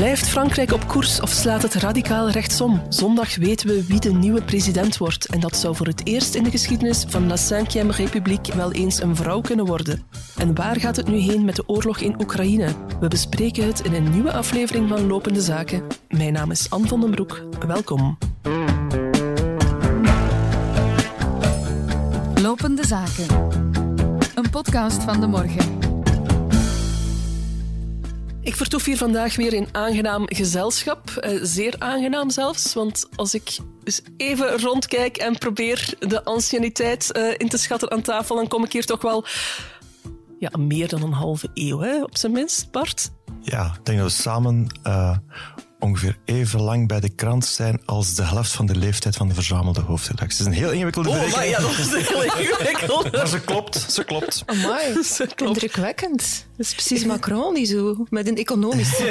Blijft Frankrijk op koers of slaat het radicaal rechtsom? Zondag weten we wie de nieuwe president wordt. En dat zou voor het eerst in de geschiedenis van La Cinquième République wel eens een vrouw kunnen worden. En waar gaat het nu heen met de oorlog in Oekraïne? We bespreken het in een nieuwe aflevering van Lopende Zaken. Mijn naam is van den Broek. Welkom. Lopende Zaken. Een podcast van de morgen. Ik vertoef hier vandaag weer in aangenaam gezelschap. Eh, zeer aangenaam zelfs, want als ik eens even rondkijk en probeer de anciëniteit eh, in te schatten aan tafel, dan kom ik hier toch wel ja, meer dan een halve eeuw, hè, op zijn minst, Bart. Ja, ik denk dat we samen uh, ongeveer even lang bij de krant zijn als de helft van de leeftijd van de verzamelde hoofdredactie. Het is een heel ingewikkelde Oh, berekening. maar ja, dat is heel ingewikkeld. Maar ze klopt, ze klopt. Amai, Ze klopt. indrukwekkend. Dat is precies Macron die zo met een economisch...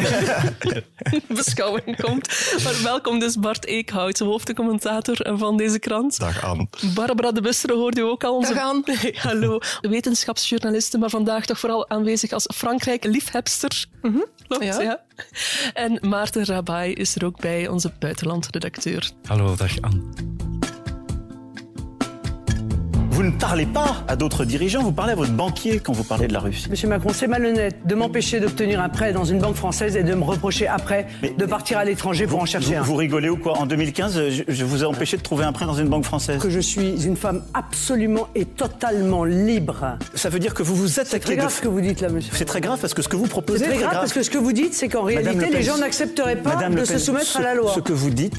beschouwing komt. Maar welkom dus Bart Eekhout, hoofdcommentator van deze krant. Dag aan. Barbara de Bustere hoorde u ook al. Onze... Dag aan. Hey, hallo. Wetenschapsjournaliste, maar vandaag toch vooral aanwezig als Frankrijk-liefhebster. Klopt, ja. Ja. En Maarten Rabai is er ook bij, onze buitenlandredacteur. Hallo, dag Anne. Vous ne parlez pas à d'autres dirigeants, vous parlez à votre banquier quand vous parlez de la Russie. Monsieur Macron, c'est malhonnête de m'empêcher d'obtenir un prêt dans une banque française et de me reprocher après Mais- de partir à l'étranger pour en chercher Vous, un. vous rigolez ou quoi En 2015, je, je vous ai empêché de trouver un prêt dans une banque française. Que je suis une femme absolument et totalement libre. Ça veut dire que vous vous C'est attaquez très de... grave ce que vous dites là, monsieur. C'est très grave parce que ce que vous proposez C'est très grave parce que ce que vous dites, c'est qu'en réalité, Pen, les gens n'accepteraient pas Madame de se soumettre ce- à la loi. Ce que vous dites,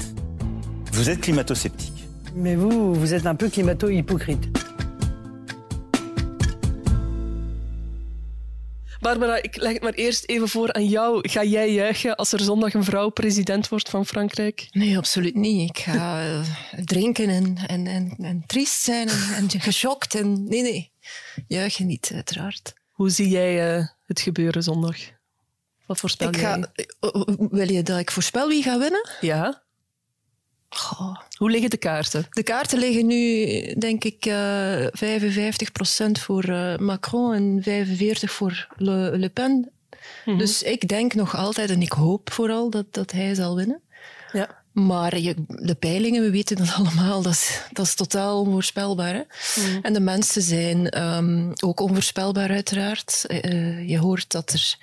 vous êtes climato-sceptique. Mais vous, vous êtes un peu climato-hypocrite. Barbara, ik leg het maar eerst even voor aan jou. Ga jij juichen als er zondag een vrouw president wordt van Frankrijk? Nee, absoluut niet. Ik ga eh, drinken en, en, en, en triest zijn en, en geschokt. En, nee, nee. Juichen niet, uiteraard. Hoe zie jij eh, het gebeuren zondag? Wat voorspel Ik ga, eh, wil je dat ik voorspel wie gaat winnen? Ja? Goh. Hoe liggen de kaarten? De kaarten liggen nu, denk ik, eh 55% voor eh, Macron en 45% voor Le, Le Pen. Dus ik denk nog altijd, en ik hoop vooral, dat, dat hij zal winnen. Ja. Maar je, de peilingen, we weten dat allemaal, dat is, dat is totaal onvoorspelbaar. Hè? En de mensen zijn ehm, ook onvoorspelbaar, uiteraard. Eh, je hoort dat er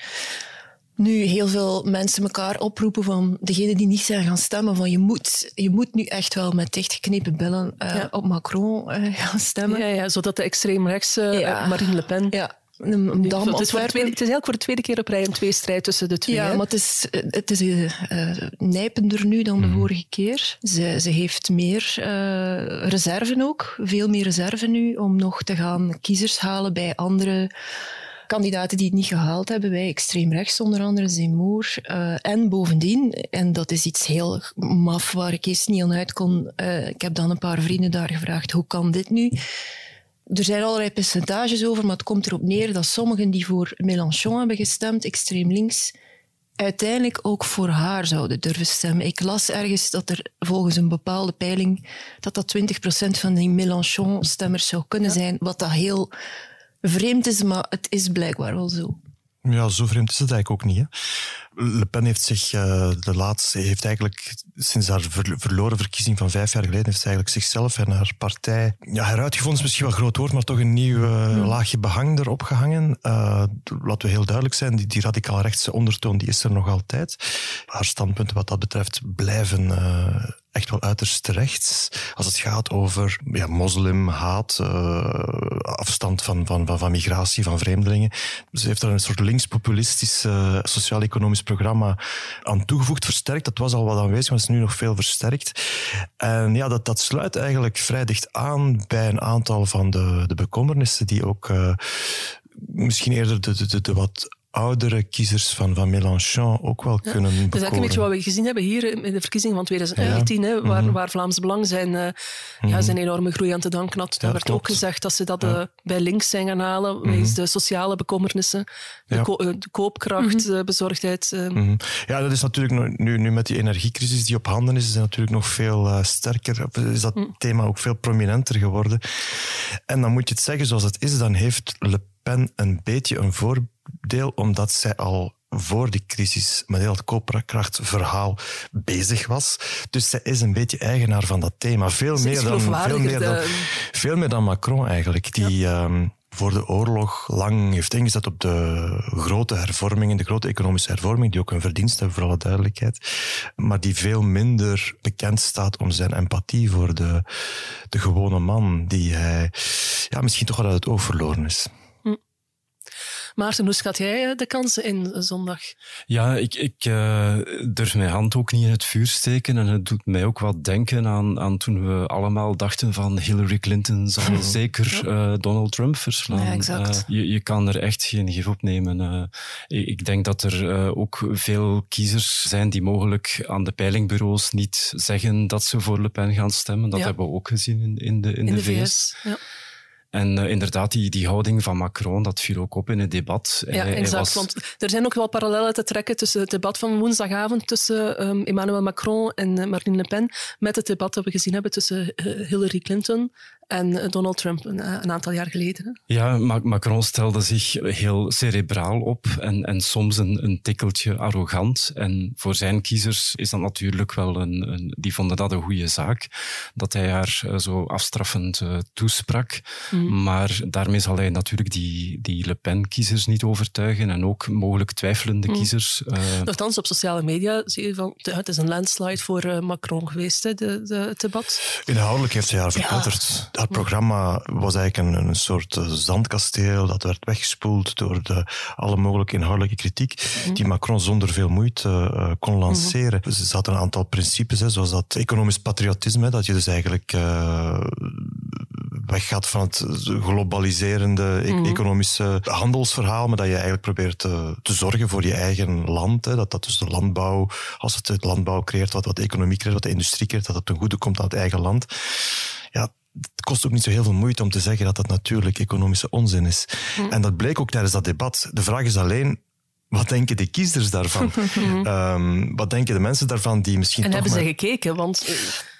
nu heel veel mensen elkaar oproepen van degenen die niet zijn gaan stemmen, van je moet, je moet nu echt wel met dichtgeknepen billen eh, Ja. op Macron eh, gaan stemmen. Ja, ja, zodat de extreemrechtse Ja. eh, Marine Le Pen... Ja, een, een Nu, dam het, is tweede, het is eigenlijk voor de tweede keer op rij een tweestrijd tussen de twee. Ja, hè? maar het is, het is eh, eh, nijpender nu dan de vorige keer. Ze, ze heeft meer eh reserve ook, veel meer reserve nu, om nog te gaan kiezers halen bij andere kandidaten die het niet gehaald hebben, bij extreem rechts onder andere, Zemmour. Eh, en bovendien, en dat is iets heel maf waar ik eerst niet aan uit kon, eh, ik heb dan een paar vrienden daar gevraagd, hoe kan dit nu? Er zijn allerlei percentages over, maar het komt erop neer dat sommigen die voor Mélenchon hebben gestemd, extreem links, uiteindelijk ook voor haar zouden durven stemmen. Ik las ergens dat er volgens een bepaalde peiling dat dat 20% van die Mélenchon-stemmers zou kunnen zijn, wat dat heel vreemd is, maar het is blijkbaar wel zo. Ja, zo vreemd is het eigenlijk ook niet. Hè. Le Pen heeft zich eh, de laatste, heeft eigenlijk sinds haar ver- verloren verkiezing van vijf jaar geleden, heeft ze eigenlijk zichzelf en haar partij ja, heruitgevonden, is misschien wel een groot woord, maar toch een nieuw eh, laagje behang erop gehangen. Eh, laten we heel duidelijk zijn, die, die radicaal rechtse ondertoon die is er nog altijd. Haar standpunten wat dat betreft blijven echt wel uiterst rechts. Als het gaat over ja, moslim, haat, eh, afstand van, van, van, van migratie, van vreemdelingen. Ze heeft daar een soort linkspopulistisch sociaal-economisch programma aan toegevoegd, versterkt. Dat was al wat aanwezig, maar is nu nog veel versterkt. En ja, dat, dat sluit eigenlijk vrij dicht aan bij een aantal van de, de bekommernissen die ook eh, misschien eerder de, de, de, de wat oudere kiezers van, van Mélenchon ook wel kunnen Dat is bekoren. eigenlijk een beetje wat we gezien hebben hier in de verkiezingen van 2019, hè, waar, Mhm. waar Vlaams Belang zijn, eh, ja, zijn enorme groei aan te danken had. Daar Ja, werd klopt. ook gezegd dat ze dat eh, bij links zijn gaan halen, wegens de sociale bekommernissen, de, Ja. ko- eh, de koopkracht, de bezorgdheid. Mhm. Ja, dat is natuurlijk nu- nu, nu met die energiecrisis die op handen is, is het natuurlijk nog veel sterker. Is dat thema ook veel prominenter geworden. En dan moet je het zeggen zoals het is, dan heeft Le Pen een beetje een voordeel, omdat zij al voor die crisis met heel het koopkrachtverhaal bezig was. Dus zij is een beetje eigenaar van dat thema. Veel, meer dan, veel, meer, dan, veel meer dan Macron eigenlijk. Die, ehm, voor de oorlog lang heeft ingezet op de grote hervormingen, de grote economische hervorming, die ook een verdienst hebben, voor alle duidelijkheid, maar die veel minder bekend staat om zijn empathie voor de, de gewone man, die hij ja, misschien toch wel uit het oog verloren is. Maarten, hoe schat jij eh, de kansen in eh, zondag? Ja, ik, ik uh, durf mijn hand ook niet in het vuur steken. En het doet mij ook wat denken aan, aan toen we allemaal dachten van Hillary Clinton zal zeker uh, Donald Trump verslaan. Ja, exact. Uh, je, je kan er echt geen gif op nemen. ik denk dat er ook veel kiezers zijn die mogelijk aan de peilingbureaus niet zeggen dat ze voor Le Pen gaan stemmen. Dat ja. hebben we ook gezien in, in de, in, In de, de VS. VS. Ja. En uh, inderdaad, die, die houding van Macron, dat viel ook op in het debat. Ja, Hij- hij exact. was- Want er zijn ook wel parallellen te trekken tussen het debat van woensdagavond tussen um, Emmanuel Macron en uh, Marine Le Pen met het debat dat we gezien hebben tussen uh, Hillary Clinton en uh, Donald Trump een, een aantal jaar geleden. Hè. Ja, Ma- Macron stelde zich heel cerebraal op en, en soms een, een tikkeltje arrogant. En voor zijn kiezers is dat natuurlijk wel een, een die vonden dat een goede zaak, dat hij haar uh, zo afstraffend uh, toesprak. Mm. Maar daarmee zal hij natuurlijk die, die Le Pen-kiezers niet overtuigen en ook mogelijk twijfelende mm. kiezers. Uh... Nochtans, op sociale media zie je van, het is een landslide voor uh, Macron geweest, hè, de, de, het debat. Inhoudelijk heeft hij haar verpletterd. Ja haar programma was eigenlijk een, een soort uh, zandkasteel dat werd weggespoeld door de, alle mogelijke inhoudelijke kritiek mm. die Macron zonder veel moeite uh, kon lanceren. Mm. Ze hadden een aantal principes, hè, zoals dat economisch patriotisme, dat je dus eigenlijk uh, weggaat van het globaliserende mm. economische handelsverhaal, maar dat je eigenlijk probeert te, te zorgen voor je eigen land. Hè, dat dat dus de landbouw, als het het landbouw creëert, wat, wat de economie creëert, wat de industrie creëert, dat het ten goede komt aan het eigen land. Het kost ook niet zo heel veel moeite om te zeggen dat dat natuurlijk economische onzin is. En dat bleek ook tijdens dat debat. De vraag is alleen, wat denken de kiezers daarvan? um, wat denken de mensen daarvan die misschien En toch hebben maar... ze gekeken? Want...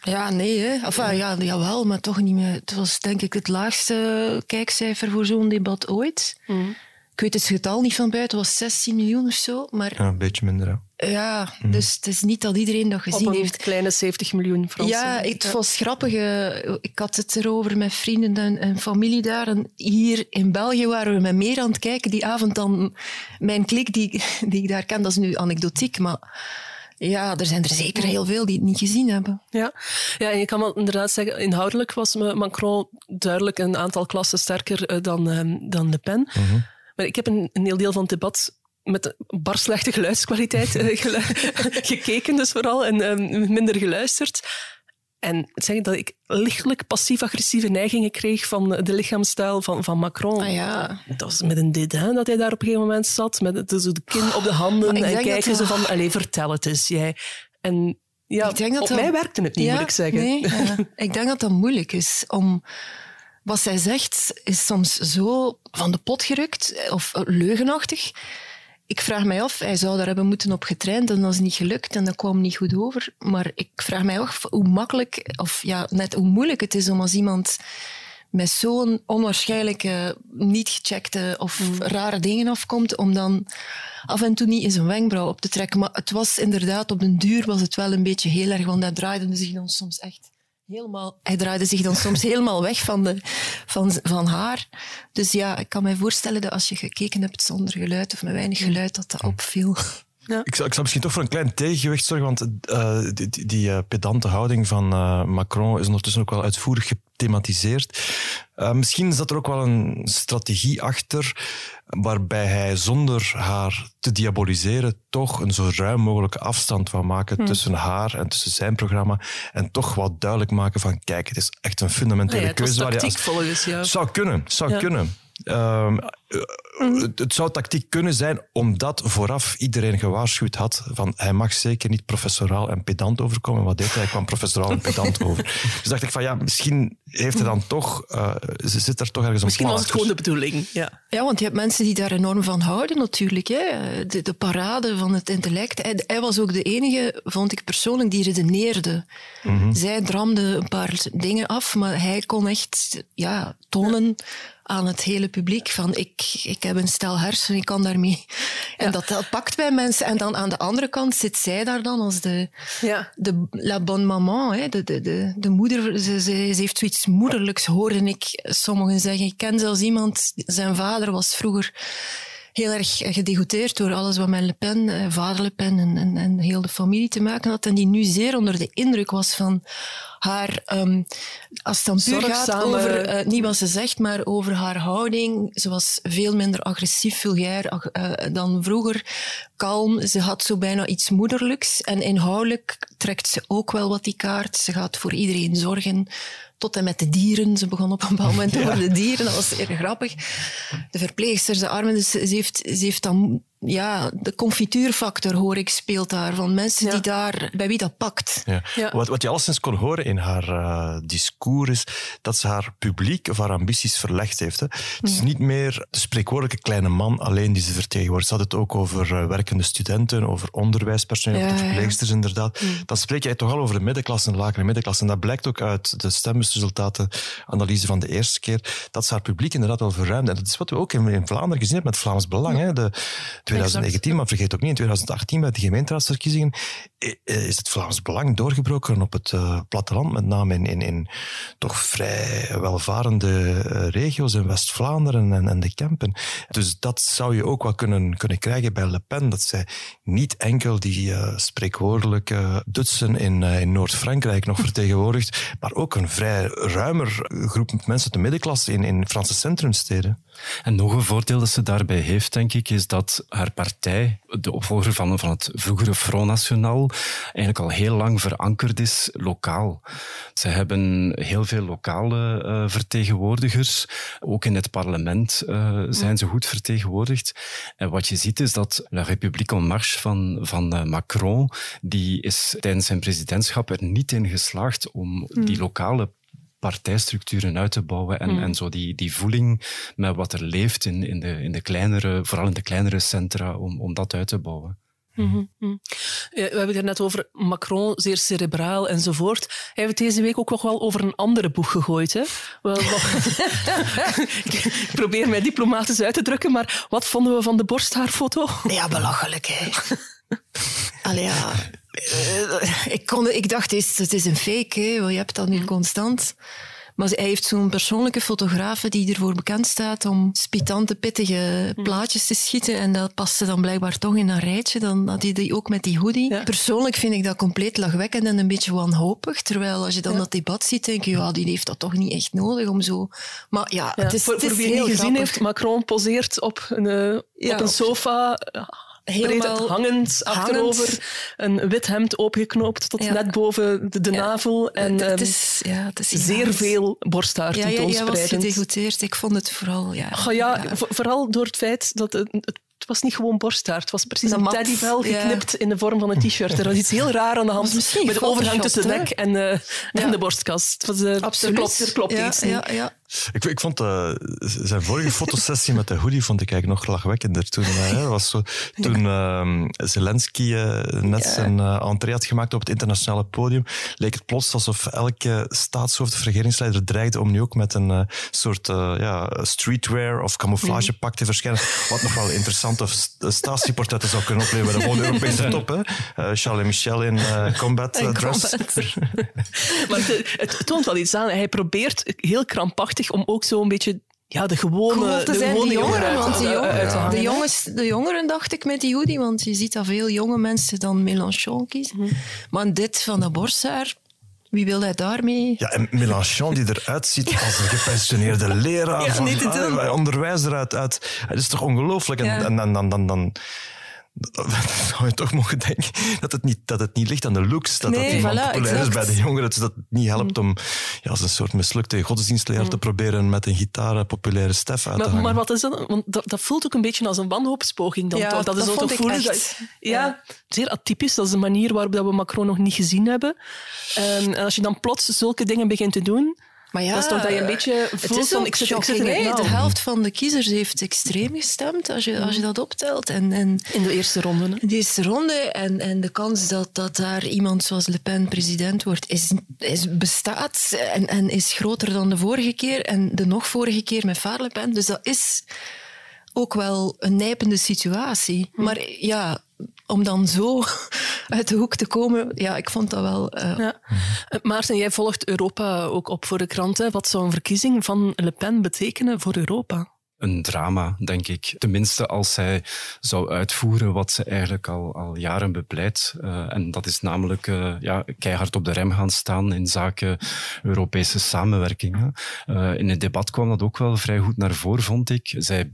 Ja, nee. Hè. Enfin, ja, jawel, maar toch niet meer. Het was denk ik het laagste kijkcijfer voor zo'n debat ooit. Mm. Ik weet het getal niet van buiten, het was 16 miljoen of zo. Maar... Ja, een beetje minder, ja. Ja, mm. dus het is niet dat iedereen dat gezien Op een heeft. kleine 70 miljoen Fransen. Ja, het was grappig. Ik had het erover met vrienden en, en, familie daar. En hier in België waren we met meer aan het kijken die avond dan mijn klik die, die ik daar ken. Dat is nu anekdotiek, maar... Ja, er zijn er zeker heel veel die het niet gezien hebben. Ja, ja en je kan wel inderdaad zeggen, inhoudelijk was Macron duidelijk een aantal klassen sterker dan, um, dan Le Pen. Mm -hmm. Maar ik heb een, een heel deel van het debat met bar slechte geluidskwaliteit gelu gekeken, dus vooral, en um, minder geluisterd. En zeg dat ik lichtelijk passief-agressieve neigingen kreeg van de lichaamsstijl van, van Macron. Ah, ja. Dat was met een dédain dat hij daar op een gegeven moment zat, met de, zo de kin op de handen en kijken ze van, allez, vertel het eens, jij. En ja, ik denk dat op dat... mij werkte het niet, ja, moet ik zeggen. Nee, ja. ik denk dat dat moeilijk is om wat zij zegt is soms zo van de pot gerukt of leugenachtig. Ik vraag mij af, hij zou daar hebben moeten op getraind en dat is niet gelukt en dat kwam niet goed over. Maar ik vraag mij af hoe makkelijk, of ja, net hoe moeilijk het is om als iemand met zo'n onwaarschijnlijke, niet gecheckte of mm. rare dingen afkomt, om dan af en toe niet in zijn wenkbrauw op te trekken. Maar het was inderdaad, op den duur was het wel een beetje heel erg, want hij draaide zich dan soms echt helemaal... Hij draaide zich dan soms helemaal weg van, de, van, van haar. Dus ja, ik kan me voorstellen dat als je gekeken hebt zonder geluid of met weinig geluid, dat dat opviel. Ja. Ik, zou, ik zou misschien toch voor een klein tegengewicht zorgen, want uh, die, die, uh, pedante houding van uh, Macron is ondertussen ook wel uitvoerig gethematiseerd. misschien zat er ook wel een strategie achter, waarbij hij zonder haar te diaboliseren toch een zo ruim mogelijke afstand wou maken hmm. tussen haar en tussen zijn programma en toch wat duidelijk maken van kijk, het is echt een fundamentele ja, keuze. Waar je als... volgens, ja. Zou kunnen, zou ja. kunnen. Um, mm. het, het zou tactiek kunnen zijn omdat vooraf iedereen gewaarschuwd had van hij mag zeker niet professoraal en pedant overkomen. Wat deed hij? Hij kwam professoraal en pedant over. Dus dacht ik van ja, misschien heeft hij dan toch, uh, zit er toch ergens een Misschien plan was het gewoon de bedoeling, ja. Ja, want je hebt mensen die daar enorm van houden natuurlijk. Hè. De, de parade van het intellect. Hij, hij, was ook de enige, vond ik persoonlijk, die redeneerde. Mm -hmm. Zij dramde een paar dingen af, maar hij kon echt ja, tonen aan het hele publiek van ik, ik heb een stel hersenen, ik kan daarmee. En dat, dat pakt bij mensen. En dan aan de andere kant zit zij daar dan als de, Ja. de la bonne maman, hè, de, de, de, de moeder. Ze, ze, ze heeft zoiets moederlijks, hoorde ik sommigen zeggen. Ik ken zelfs iemand, zijn vader was vroeger heel erg gedegoteerd door alles wat met Le Pen, eh, vader Le Pen en, en, en heel de familie te maken had. En die nu zeer onder de indruk was van haar, ehm, als het dan puur gaat over, eh, niet wat ze zegt, maar over haar houding. Ze was veel minder agressief, vulgair eh, dan vroeger. Kalm, ze had zo bijna iets moederlijks. En inhoudelijk trekt ze ook wel wat die kaart. Ze gaat voor iedereen zorgen. Tot en met de dieren. Ze begon op een bepaald moment over de dieren. Dat was erg grappig. De verpleegsters, de armen. Dus ze heeft, ze heeft dan... Ja, de confituurfactor, hoor ik, speelt daar. Van mensen Ja. die daar... Bij wie dat pakt. Ja. Ja. Wat, wat je alleszins kon horen in haar eh, discours is dat ze haar publiek of haar ambities verlegd heeft. Hè. Het is niet meer de spreekwoordelijke kleine man alleen die ze vertegenwoordigt. Ze had het ook over eh, werkende studenten, over onderwijspersoneel, Ja, over de ja, ja. verpleegsters inderdaad. Dan spreek jij toch al over de middenklasse en de lagere middenklasse. En dat blijkt ook uit de stembursresultaten, analyse van de eerste keer, dat ze haar publiek inderdaad wel verruimde. En dat is wat we ook in, in Vlaanderen gezien hebben met Vlaams Belang. Hè. De 2019, maar vergeet ook niet, in 2018 bij de gemeenteraadsverkiezingen is het Vlaams Belang doorgebroken op het eh, platteland, met name in, in, in toch vrij welvarende eh, regio's in West-Vlaanderen en, en de Kempen. Dus dat zou je ook wel kunnen, kunnen krijgen bij Le Pen, dat zij niet enkel die eh, spreekwoordelijke Dutsen in, eh, in Noord-Frankrijk nog vertegenwoordigt, maar ook een vrij ruimer groep mensen de middenklasse in, in Franse centrumsteden. En nog een voordeel dat ze daarbij heeft, denk ik, is dat haar partij, de opvolger van, van het vroegere Front National, eigenlijk al heel lang verankerd is lokaal. Ze hebben heel veel lokale eh, vertegenwoordigers. Ook in het parlement eh, zijn ze goed vertegenwoordigd. En wat je ziet is dat La République en Marche van, van eh, Macron, die is tijdens zijn presidentschap er niet in geslaagd om die lokale partijstructuren uit te bouwen en, en zo die, die voeling met wat er leeft in, in, de, in de kleinere, vooral in de kleinere centra, om, om dat uit te bouwen. Ja, we hebben het er net over Macron, zeer cerebraal enzovoort. Hij heeft deze week ook nog wel over een andere boeg gegooid. Hè? Wel, wat- ik probeer mij diplomatisch uit te drukken, maar wat vonden we van de borsthaarfoto? Ja, belachelijk, hè. Allee, ja. Eh, ik, kon, ik dacht, het is, het is een fake, hè. je hebt dat nu constant. Maar hij heeft zo'n persoonlijke fotograaf die ervoor bekend staat om spitante, pittige plaatjes te schieten. En dat paste dan blijkbaar toch in een rijtje. Dan had hij die ook met die hoodie. Ja. Persoonlijk vind ik dat compleet lachwekkend en een beetje wanhopig. Terwijl als je dan dat debat ziet, denk je, ja, die heeft dat toch niet echt nodig om zo... Maar ja, Ja, het is, voor, het is voor wie het niet gezien grappig. heeft, Macron poseert op een, eh, Ja, op een sofa, Helemaal breed hangend, achterover, een wit hemd opgeknoopt tot Ja. net boven de, de Ja. navel. En het, ehm, is, ja, het is zeer veel borsthaar Ja, ja, jij was gedegoteerd. Ik vond het vooral... Ja, ja, vo- vooral door het feit dat het, het, het was niet gewoon borsthaar. Het was precies Een een ja. geknipt in de vorm van een t-shirt. Er was iets heel raar aan de hand met de overgang tussen de nek en, eh, en de. Het was, eh, Er klopt, er klopt ja, iets ja. Ik, ik vond eh, zijn vorige fotosessie met de hoodie vond ik eigenlijk nog lachwekkender. Toen, eh, was zo, toen ehm, Zelensky eh, net zijn entree had gemaakt op het internationale podium, leek het plots alsof elke staatshoofd of regeringsleider dreigde om nu ook met een soort ja, streetwear of camouflagepak te verschijnen. Wat nog wel interessante st- statieportretten zou kunnen opleveren. Gewoon de Europese top. Hè? Charles Michel in combat dress. combat. Maar het, het toont wel iets aan. Hij probeert heel krampachtig om ook zo een beetje ja, de gewone, Cool te de zijn, gewone de jongeren Want de, jongeren, uit te hangen, de, jongens, de jongeren dacht ik met die hoodie, want je ziet dat veel jonge mensen dan Mélenchon kiezen. Mhm. Maar dit van dat borsthaar, wie wil hij daarmee? Ja, en Mélenchon die eruit ziet als een gepensioneerde leraar Ja, van niet te doen. ah, onderwijzer uit, uit. Het is toch ongelooflijk? En, Ja. en dan, dan, dan, dan, dan zou je toch mogen denken dat het niet, dat het niet ligt aan de looks, dat Nee, dat voilà, populair is bij de jongeren, dat het niet helpt om ja, als een soort mislukte godsdienstleraar te proberen met een gitaar populaire stef uit te Maar, hangen. maar wat is dat? Want dat, dat voelt ook een beetje als een wanhoopspoging dan Ja, toch? dat is ik voelen echt. dat- ja, Ja. zeer atypisch. Dat is de manier waarop dat we Macron nog niet gezien hebben. En als je dan plots zulke dingen begint te doen, Maar ja, dat is toch dat je een beetje het voelt is van, ik zit, ik zit nauw. De helft van de kiezers heeft extreem gestemd, als je, als je dat optelt. En, en In de eerste ronde. hè. in de eerste ronde. En, en de kans dat, dat daar iemand zoals Le Pen president wordt, is, is, bestaat en, en is groter dan de vorige keer. En de nog vorige keer met Vaar Le Pen. Dus dat is ook wel een nijpende situatie. Maar ja, om dan zo uit de hoek te komen, ja, ik vond dat wel... eh, Ja. Eh, Maarten, jij volgt Europa ook op voor de krant. Hè. Wat zou een verkiezing van Le Pen betekenen voor Europa? een drama, denk ik. Tenminste, als zij zou uitvoeren wat ze eigenlijk al, al jaren bepleit. Eh, en dat is namelijk eh, ja, keihard op de rem gaan staan in zaken Europese samenwerking. Eh, in het debat kwam dat ook wel vrij goed naar voren, vond ik. Zij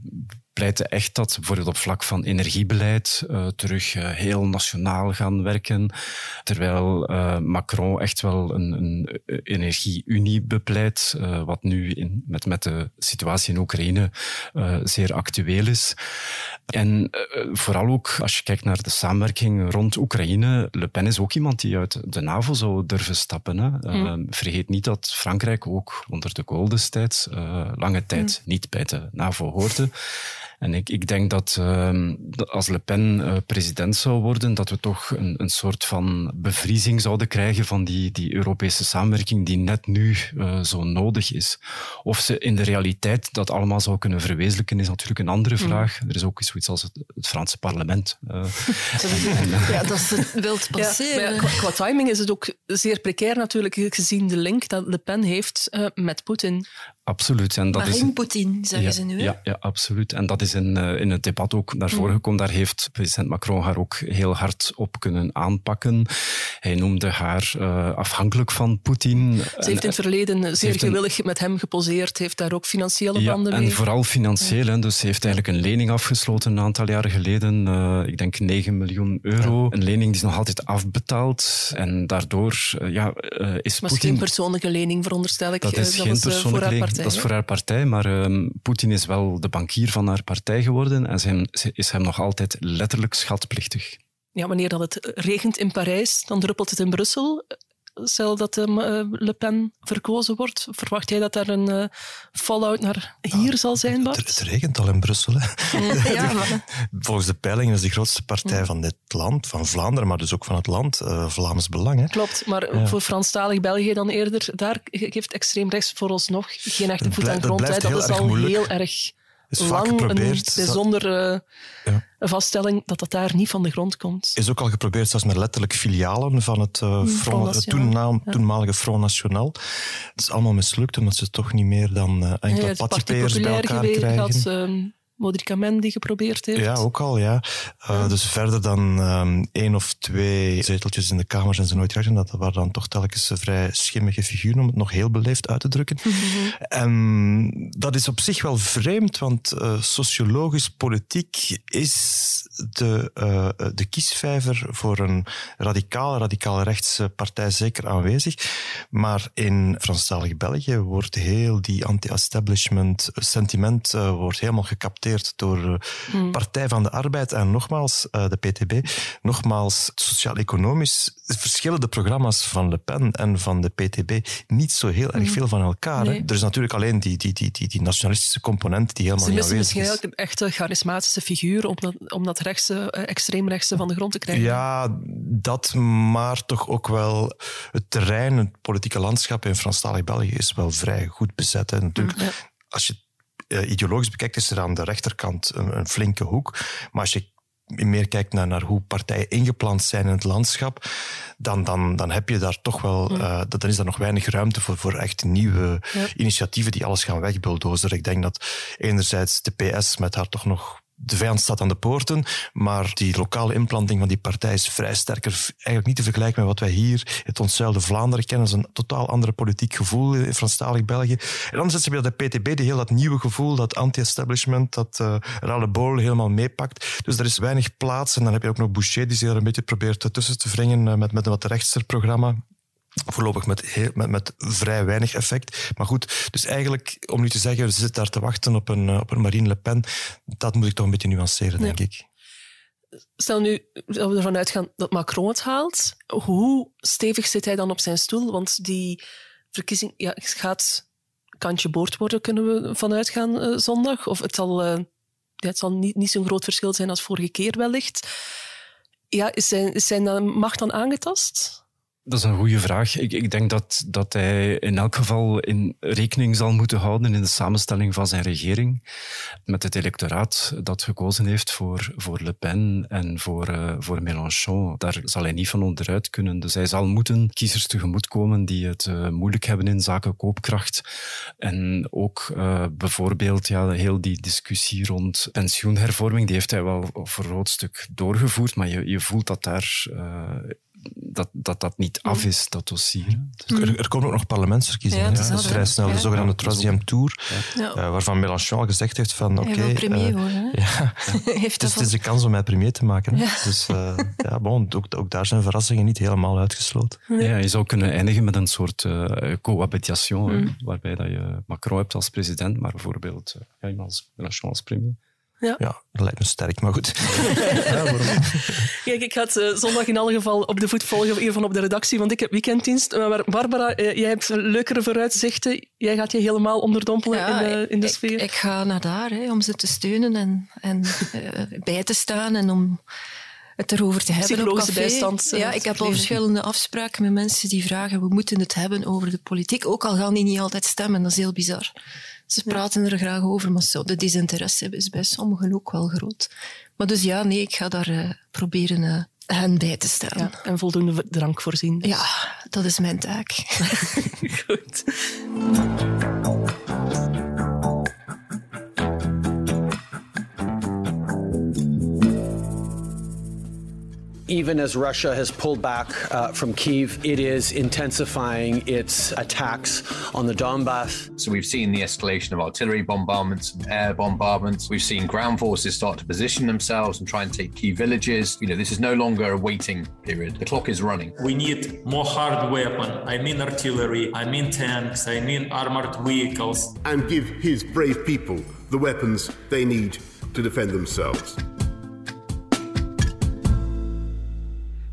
pleiten echt dat bijvoorbeeld op vlak van energiebeleid eh, terug eh, heel nationaal gaan werken, terwijl eh, Macron echt wel een, een energie-unie bepleit, wat nu in, met, met de situatie in Oekraïne zeer actueel is. En vooral ook als je kijkt naar de samenwerking rond Oekraïne, Le Pen is ook iemand die uit de NAVO zou durven stappen. Hè. Eh, vergeet niet dat Frankrijk ook onder de Gaulle destijds lange tijd niet bij de NAVO hoorde. En ik, ik denk dat, ehm, dat als Le Pen eh, president zou worden, dat we toch een, een soort van bevriezing zouden krijgen van die, die Europese samenwerking die net nu eh, zo nodig is. Of ze in de realiteit dat allemaal zou kunnen verwezenlijken, is natuurlijk een andere vraag. Er is ook zoiets als het, het Franse parlement. eh, ja, dat is het wilt passeren. maar ja, qua, qua timing is het ook zeer precair natuurlijk, gezien de link dat Le Pen heeft eh, met Poetin. absoluut. En dat is, Marine Poetin, zeggen ja, ze nu. hè? Ja, ja, absoluut. En dat is in, eh, in het debat ook naar voren gekomen. Daar heeft president Macron haar ook heel hard op kunnen aanpakken. Hij noemde haar eh, afhankelijk van Poetin. Ze heeft in het verleden zeer een- gewillig met hem geposeerd, heeft daar ook financiële Ja, banden en mee. vooral financieel. Dus ze heeft eigenlijk een lening afgesloten een aantal jaren geleden. eh, ik denk 9 miljoen euro. Een lening die is nog altijd afbetaald. En daardoor ja, is Maar het is Poetin... geen persoonlijke lening, veronderstel ik. Dat is geen voor persoonlijke haar lening, partij. dat is voor haar partij, maar ehm, Poetin is wel de bankier van haar partij geworden en is hem nog altijd letterlijk schatplichtig. Ja, wanneer dat het regent in Parijs, dan druppelt het in Brussel. Stel dat um, Le Pen verkozen wordt, verwacht jij dat daar een eh, fallout naar hier zal zijn, Het, Bart? het regent al in Brussel. Hè. Ja, maar- Volgens de peilingen is de grootste partij van dit land, van Vlaanderen, maar dus ook van het land, eh, Vlaams Belang. Hè. klopt. Maar voor Franstalig België dan eerder, daar geeft extreem rechts vooralsnog geen echte voet aan grond. blijft Dat is al moeilijk. heel erg is vaak geprobeerd. een bijzondere Ja. vaststelling dat dat daar niet van de grond komt. is ook al geprobeerd, zelfs met letterlijk filialen van het, eh, Front ja. toenmalige Front National. Het is allemaal mislukt, omdat ze toch niet meer dan eh, enkele patipers bij elkaar krijgen. had um, Modrika die geprobeerd heeft. Ja, ook al, ja. Uh, Dus verder dan ehm, één of twee zeteltjes in de Kamer zijn ze nooit gegaan. Dat waren dan toch telkens een vrij schimmige figuren, om het nog heel beleefd uit te drukken. En dat is op zich wel vreemd, want eh, sociologisch, politiek is de, eh, de kiesvijver voor een radicaal, radicaal rechtse partij zeker aanwezig. Maar in Franstalig België wordt heel die anti-establishment sentiment eh, wordt helemaal door uh, Partij van de Arbeid en nogmaals uh, de PTB. Nogmaals, sociaal-economisch verschillen de programma's van Le Pen en van de PTB niet zo heel erg veel van elkaar. Nee. Er is natuurlijk alleen die, die, die, die, die nationalistische component die helemaal Ze niet missen aanwezig misschien is. eigenlijk een echte charismatische figuur om dat, om dat rechtse, eh, extreemrechtse van de grond te krijgen. Ja, dat, maar toch ook wel het terrein, het politieke landschap in Franstalig België is wel vrij goed bezet. En natuurlijk, Ja. als je uh, ideologisch bekijkt, is er aan de rechterkant een, een flinke hoek. Maar als je meer kijkt naar, naar hoe partijen ingeplant zijn in het landschap, dan, dan, dan heb je daar toch wel, Mm. uh, dan is er nog weinig ruimte voor, voor echt nieuwe initiatieven die alles gaan wegbuldozen. Ik denk dat enerzijds de PS met haar toch nog de vijand staat aan de poorten, maar die lokale implanting van die partij is vrij sterker. Eigenlijk niet te vergelijken met wat wij hier, het ontzuilde Vlaanderen kennen. Dat is een totaal andere politiek gevoel in Franstalig België. En anderzijds heb je dat de PTB, die heel dat nieuwe gevoel, dat anti-establishment, dat uh, Rale Bol helemaal meepakt. Dus er is weinig plaats. En dan heb je ook nog Boucher, die zich een beetje probeert tussen te wringen uh, met, met een wat rechtser programma. Voorlopig met, heel, met, met vrij weinig effect. Maar goed, dus eigenlijk, om nu te zeggen, ze zit daar te wachten op een, op een Marine Le Pen, dat moet ik toch een beetje nuanceren, denk Ja. ik. Stel nu dat we ervan uitgaan dat Macron het haalt. Hoe stevig zit hij dan op zijn stoel? Want die verkiezing ja, gaat kantje boord worden, kunnen we vanuit gaan uh, zondag? Of het zal, uh, ja, het zal niet, niet zo'n groot verschil zijn als vorige keer wellicht. Ja, is zijn, is zijn macht dan aangetast? Dat is een goede vraag. Ik, ik, denk dat, dat hij in elk geval in rekening zal moeten houden in de samenstelling van zijn regering met het electoraat dat gekozen heeft voor, voor Le Pen en voor, uh, voor Mélenchon. Daar zal hij niet van onderuit kunnen. Dus hij zal moeten kiezers tegemoetkomen die het uh, moeilijk hebben in zaken koopkracht. En ook uh, bijvoorbeeld ja, heel die discussie rond pensioenhervorming, die heeft hij wel voor een groot stuk doorgevoerd, maar je, je voelt dat daar dat, dat dat niet af is, dat dossier. Dus er, er, komen ook nog parlementsverkiezingen. Ja, dat is vrij snel. De zogenaamde troisième tour, ja. uh, waarvan Mélenchon al gezegd heeft van oké... Okay, premier uh, worden. Ja, heeft dus het is de kans om mij premier te maken. Dus uh, ja, bon, ook, ook, daar zijn verrassingen niet helemaal uitgesloten. Ja, je zou kunnen eindigen met een soort cohabitation, mm. waarbij dat je Macron hebt als president, maar bijvoorbeeld ja, als Mélenchon als premier. Ja. ja, dat lijkt me sterk, maar goed. ja, Kijk, ik ga het uh, zondag in alle geval op de voet volgen, hiervan op de redactie, want ik heb weekenddienst. Maar Barbara, uh, jij hebt leukere vooruitzichten. Jij gaat je helemaal onderdompelen ja, in de, in de ik, sfeer. Ik ga naar daar hè, om ze te steunen en, en uh, bij te staan en om het erover te hebben. Psychologische bijstand. Ja, ik heb al verschillende afspraken met mensen die vragen, we moeten het hebben over de politiek, ook al gaan die niet altijd stemmen. Dat is heel bizar. Ze praten er graag over, maar zo, de desinteresse is bij sommigen ook wel groot. Maar dus ja, nee, ik ga daar uh, proberen uh, hen bij te staan. Ja, en voldoende drank voorzien. Dus. Ja, dat is mijn taak. Goed. Even as Russia has pulled back uh, from Kiev, it is intensifying its attacks on the Donbass. So we've seen the escalation of artillery bombardments and air bombardments. We've seen ground forces start to position themselves and try and take key villages. You know, this is no longer a waiting period. The clock is running. We need more hard weapon. I mean artillery, I mean tanks, I mean armored vehicles. And give his brave people the weapons they need to defend themselves.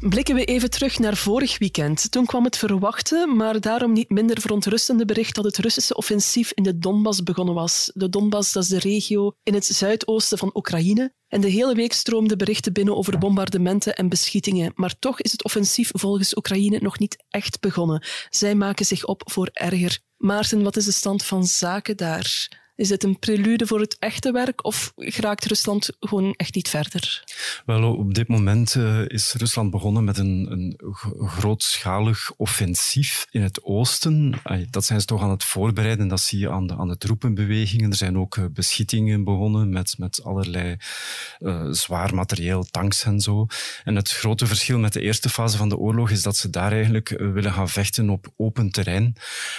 Blikken we even terug naar vorig weekend. Toen kwam het verwachte, maar daarom niet minder verontrustende bericht dat het Russische offensief in de Donbass begonnen was. De Donbass, dat is de regio in het zuidoosten van Oekraïne. En de hele week stroomden berichten binnen over bombardementen en beschietingen. Maar toch is het offensief volgens Oekraïne nog niet echt begonnen. Zij maken zich op voor erger. Maarten, wat is de stand van zaken daar? Is dit een prelude voor het echte werk of geraakt Rusland gewoon echt niet verder? Wel, op dit moment uh, is Rusland begonnen met een, een grootschalig offensief in het oosten. Dat zijn ze toch aan het voorbereiden. Dat zie je aan de, aan de troepenbewegingen. Er zijn ook uh, beschietingen begonnen met, met allerlei uh, zwaar materieel, tanks en zo. En het grote verschil met de eerste fase van de oorlog is dat ze daar eigenlijk willen gaan vechten op open terrein.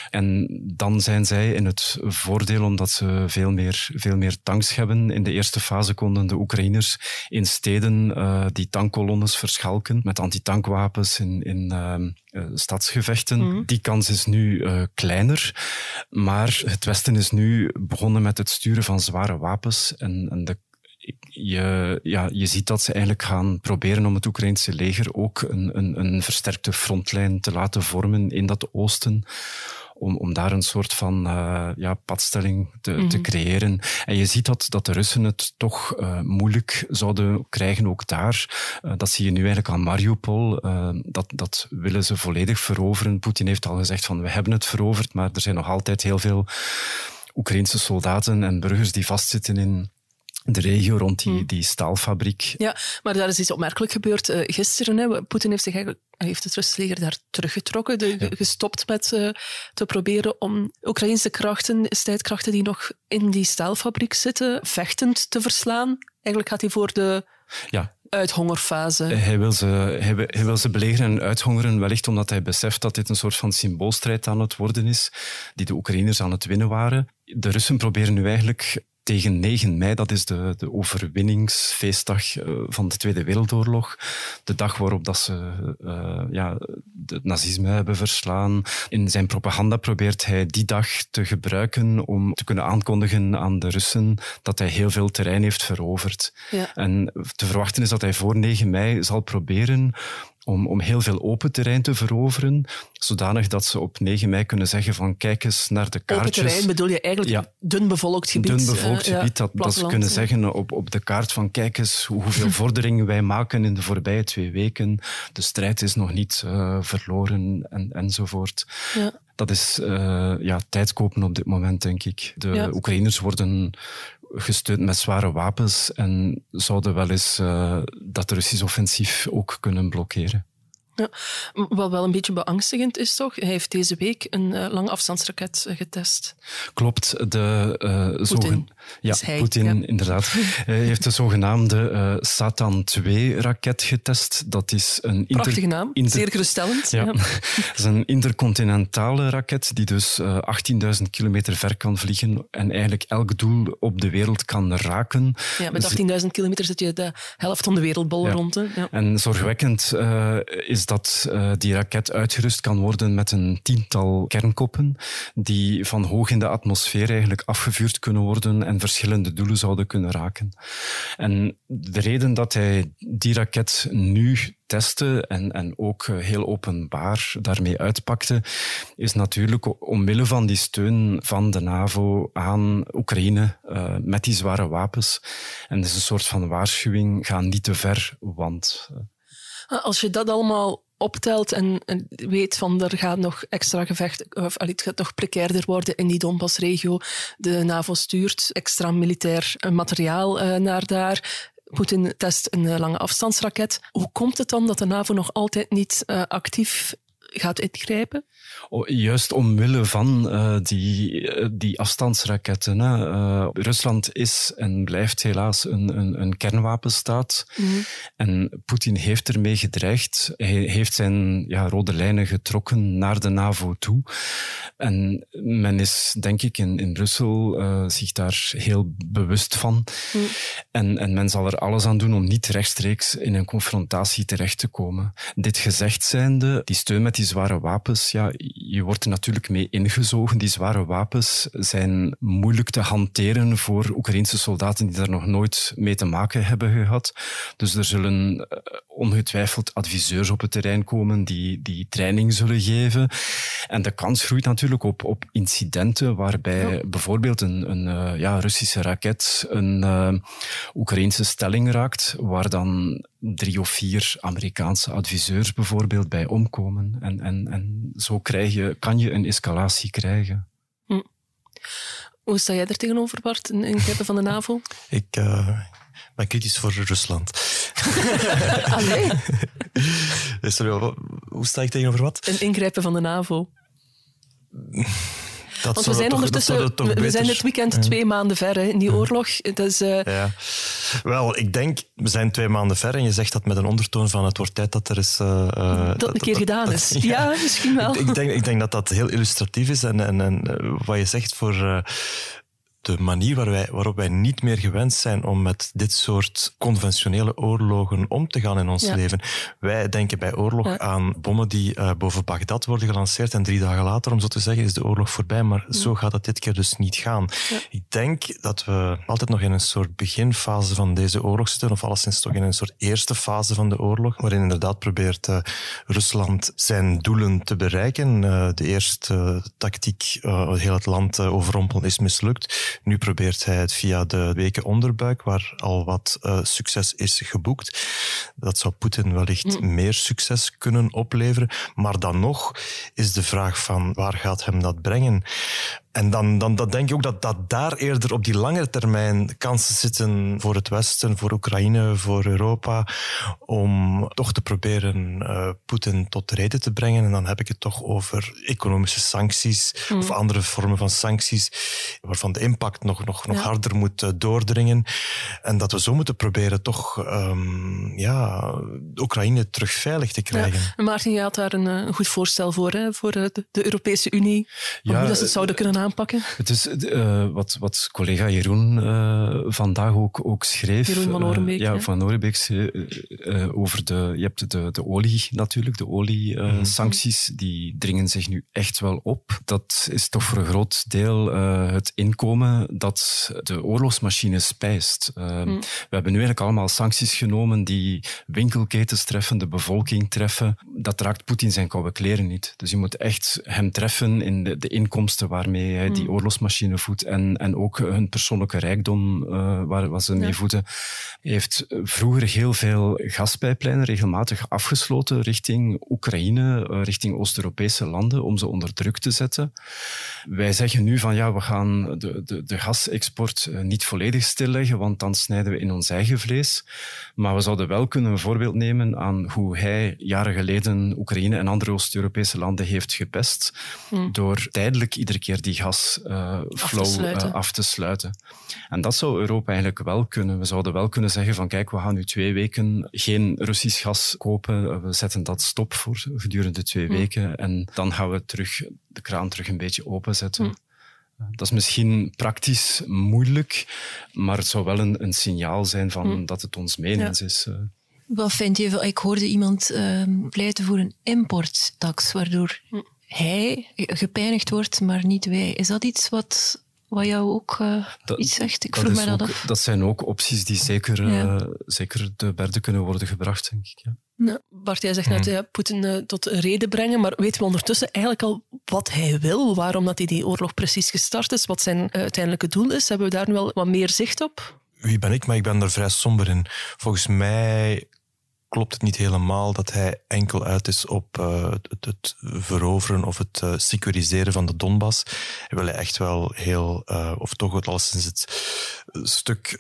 En dan zijn zij in het voordeel omdat ze veel, meer, veel meer tanks hebben. In de eerste fase konden de Oekraïners in steden uh, die tankkolonnes verschalken met antitankwapens in, in uh, stadsgevechten. Mm. Die kans is nu kleiner, maar het Westen is nu begonnen met het sturen van zware wapens en, en de je, ja, je ziet dat ze eigenlijk gaan proberen om het Oekraïnse leger ook een, een, een versterkte frontlijn te laten vormen in dat oosten om, om daar een soort van uh, ja, padstelling te, mm -hmm. te, mhm. creëren. En je ziet dat, dat de Russen het toch uh, moeilijk zouden krijgen ook daar. Uh, dat zie je nu eigenlijk aan Mariupol. dat, dat willen ze volledig veroveren. Poetin heeft al gezegd van we hebben het veroverd, maar er zijn nog altijd heel veel Oekraïnse soldaten en burgers die vastzitten in, de regio rond die, hmm. die staalfabriek. Ja, maar daar is iets opmerkelijk gebeurd uh, gisteren. Hè. Poetin heeft zich eigenlijk heeft het Russische leger daar teruggetrokken, de, gestopt met uh, te proberen om Oekraïnse krachten, strijdkrachten die nog in die staalfabriek zitten, vechtend te verslaan. Eigenlijk gaat hij voor de ja. uithongerfase. Hij wil, ze, hij, hij wil ze belegeren en uithongeren, wellicht omdat hij beseft dat dit een soort van symboolstrijd aan het worden is, die de Oekraïners aan het winnen waren. De Russen proberen nu eigenlijk tegen 9 mei, dat is de, de overwinningsfeestdag uh, van de Tweede Wereldoorlog. De dag waarop dat ze uh, ja, het nazisme hebben verslaan. In zijn propaganda probeert hij die dag te gebruiken om te kunnen aankondigen aan de Russen dat hij heel veel terrein heeft veroverd. Ja. En te verwachten is dat hij voor 9 mei zal proberen om, om heel veel open terrein te veroveren, zodanig dat ze op 9 mei kunnen zeggen van kijk eens naar de kaartjes. Open terrein bedoel je eigenlijk dun bevolkt gebied? Dun bevolkt uh, gebied, dat, dat ze kunnen zeggen op, op de kaart van kijk eens hoeveel vorderingen wij maken in de voorbije twee weken. De strijd is nog niet uh, verloren en, enzovoort. Ja. Dat is uh, ja, tijd kopen op dit moment, denk ik. De ja. Oekraïners worden gesteund met zware wapens en zouden wel eens uh, dat Russisch offensief ook kunnen blokkeren. Ja, wat wel een beetje beangstigend is toch? Hij heeft deze week een uh, lange afstandsraket uh, getest. Klopt, de uh, zogen... Ja, Poetin, ja. inderdaad. Hij heeft de zogenaamde Satan 2-raket getest. Dat is een... Prachtige naam, inter... zeer geruststellend. Ja. ja. dat is een intercontinentale raket die dus 18.000 kilometer ver kan vliegen en eigenlijk elk doel op de wereld kan raken. Ja, met 18.000 kilometer zit je de helft van de wereldbol rond. Hè? En zorgwekkend is dat uh, die raket uitgerust kan worden met een tiental kernkoppen die van hoog in de atmosfeer eigenlijk afgevuurd kunnen worden en verschillende doelen zouden kunnen raken. En de reden dat hij die raket nu testte en, en ook heel openbaar daarmee uitpakte, is natuurlijk omwille van die steun van de NAVO aan Oekraïne uh, met die zware wapens. En dat is een soort van waarschuwing, ga niet te ver, want... als je dat allemaal optelt en, weet van er gaat nog extra gevecht, of het gaat nog precairder worden in die Donbass-regio. De NAVO stuurt extra militair materiaal uh, naar daar. Poetin test een uh, lange afstandsraket. Hoe komt het dan dat de NAVO nog altijd niet uh, actief gaat ingrijpen? Oh, juist omwille van uh, die, die afstandsraketten. Hè. Uh, Rusland is en blijft helaas een, een, een kernwapenstaat. Mm -hmm. En Poetin heeft ermee gedreigd. Hij heeft zijn ja, rode lijnen getrokken naar de NAVO toe. En men is, denk ik, in, in Brussel zich daar heel bewust van. Mm. En, en men zal er alles aan doen om niet rechtstreeks in een confrontatie terecht te komen. Dit gezegd zijnde, die steun met die zware wapens, ja, je wordt er natuurlijk mee ingezogen. Die zware wapens zijn moeilijk te hanteren voor Oekraïnse soldaten die daar nog nooit mee te maken hebben gehad. Dus er zullen ongetwijfeld adviseurs op het terrein komen die, die training zullen geven. En de kans groeit natuurlijk op, op incidenten waarbij ja. bijvoorbeeld een, een ja, Russische raket een uh, Oekraïnse stelling raakt, waar dan drie of vier Amerikaanse adviseurs bijvoorbeeld bij omkomen. En, en, en zo krijg je, kan je een escalatie krijgen. Hm. Hoe sta jij er tegenover, Bart, in ingrijpen van de NAVO? Ik uh, ben kritisch voor Rusland. Allee. Sorry, hoe sta ik tegenover wat? Een ingrijpen van de NAVO. Dat Want we zijn toch, ondertussen, we beter... zijn dit weekend ja. twee maanden ver hè, in die oorlog. Is, uh... ja. Wel, ik denk, we zijn twee maanden ver en je zegt dat met een ondertoon van het wordt tijd dat er is... Uh, dat, dat een keer gedaan dat, is. Ja, misschien wel. Ik denk, ik denk dat dat heel illustratief is en, en, en wat je zegt voor... Uh, de manier waar wij, waarop wij niet meer gewend zijn om met dit soort conventionele oorlogen om te gaan in ons ja. leven. Wij denken bij oorlog ja. aan bommen die uh, boven Bagdad worden gelanceerd en drie dagen later, om zo te zeggen, is de oorlog voorbij. Maar ja. zo gaat het dit keer dus niet gaan. Ik denk dat we altijd nog in een soort beginfase van deze oorlog zitten, of alleszins toch in een soort eerste fase van de oorlog, waarin inderdaad probeert uh, Rusland zijn doelen te bereiken. Uh, de eerste tactiek, heel het land overrompelen, is mislukt. Nu probeert hij het via de weken onderbuik, waar al wat uh, succes is geboekt. Dat zou Poetin wellicht mm. meer succes kunnen opleveren. Maar dan nog is de vraag van waar gaat hem dat brengen? En dan, dan, dan denk ik ook dat, dat daar eerder op die langere termijn kansen zitten voor het Westen, voor Oekraïne, voor Europa, om toch te proberen uh, Poetin tot de reden te brengen. En dan heb ik het toch over economische sancties mm. of andere vormen van sancties, waarvan de impact nog, nog, nog ja. harder moet uh, doordringen. En dat we zo moeten proberen toch um, ja, Oekraïne terug veilig te krijgen. Ja. Maarten, je had daar een, een goed voorstel voor, hè, voor de, de Europese Unie, ja, hoe dat ze het zouden kunnen aanpakken? Het is uh, wat, wat collega Jeroen uh, vandaag ook, ook schreef. Jeroen van Orenbeek. Uh, ja, van Orenbeek over de... Je hebt de, de olie natuurlijk, de olie-sancties. Mm. Die dringen zich nu echt wel op. Dat is toch voor een groot deel het inkomen dat de oorlogsmachine spijst. Mm. We hebben nu eigenlijk allemaal sancties genomen die winkelketens treffen, de bevolking treffen. Dat raakt Poetin zijn koude kleren niet. Dus je moet echt hem treffen in de, de inkomsten waarmee die mm. oorlogsmachine voedt en, en ook hun persoonlijke rijkdom uh, waar, waar ze mee voeden. Hij heeft vroeger heel veel gaspijplijnen regelmatig afgesloten richting Oekraïne, uh, richting Oost-Europese landen, om ze onder druk te zetten. Wij zeggen nu van ja, we gaan de, de, de gasexport uh, niet volledig stilleggen, want dan snijden we in ons eigen vlees. Maar we zouden wel kunnen een voorbeeld nemen aan hoe hij jaren geleden Oekraïne en andere Oost-Europese landen heeft gepest, mm. door tijdelijk iedere keer die gasflow uh, af, af, te sluiten. En dat zou Europa eigenlijk wel kunnen. We zouden wel kunnen zeggen van kijk, we gaan nu twee weken geen Russisch gas kopen. We zetten dat stop voor gedurende twee mm. weken. En dan gaan we terug, de kraan terug een beetje openzetten. Mm. Dat is misschien praktisch moeilijk, maar het zou wel een, een signaal zijn van mm. dat het ons menens is. Wat vind je? Ik hoorde iemand uh, pleiten voor een importtax, waardoor hij gepijnigd wordt, maar niet wij. Is dat iets wat, wat jou ook uh, iets zegt? Ik vroeg mij dat af. Dat zijn ook opties die zeker, ja. uh, zeker de berde kunnen worden gebracht, denk ik. Ja. Nou, Bart, jij zegt net, ja, Poetin uh, tot reden brengen, maar weten we ondertussen eigenlijk al wat hij wil? Waarom dat hij die oorlog precies gestart is? Wat zijn uiteindelijke doel is? Hebben we daar nu wel wat meer zicht op? Wie ben ik? Maar ik ben er vrij somber in. Volgens mij klopt het niet helemaal dat hij enkel uit is op uh, het, het, veroveren of het uh, securiseren van de Donbass. Hij wil echt wel heel, uh, of toch al sinds het stuk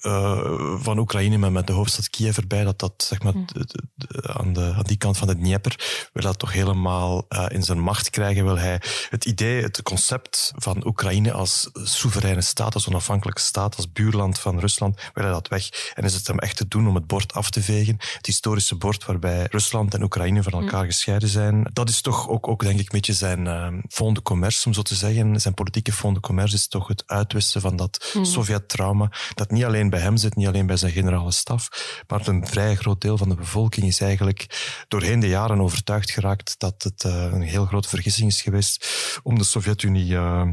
van Oekraïne met, met de hoofdstad Kiev erbij, dat dat zeg maar, de, de, de, aan, de, aan die kant van de Dnieper, wil dat toch helemaal in zijn macht krijgen. Wil hij het idee, het concept van Oekraïne als soevereine staat, als onafhankelijke staat, als buurland van Rusland, wil hij dat weg. En is het hem echt te doen om het bord af te vegen, het historische bord waarbij Rusland en Oekraïne van elkaar gescheiden zijn. Dat is toch ook, ook denk ik, een beetje zijn uh, fond de commerce, om zo te zeggen. Zijn politieke fond de commerce is toch het uitwissen van dat mm. Sovjet-trauma, dat niet alleen bij hem zit, niet alleen bij zijn generale staf, maar een vrij groot deel van de bevolking is eigenlijk doorheen de jaren overtuigd geraakt dat het uh, een heel grote vergissing is geweest om de Sovjet-Unie uh,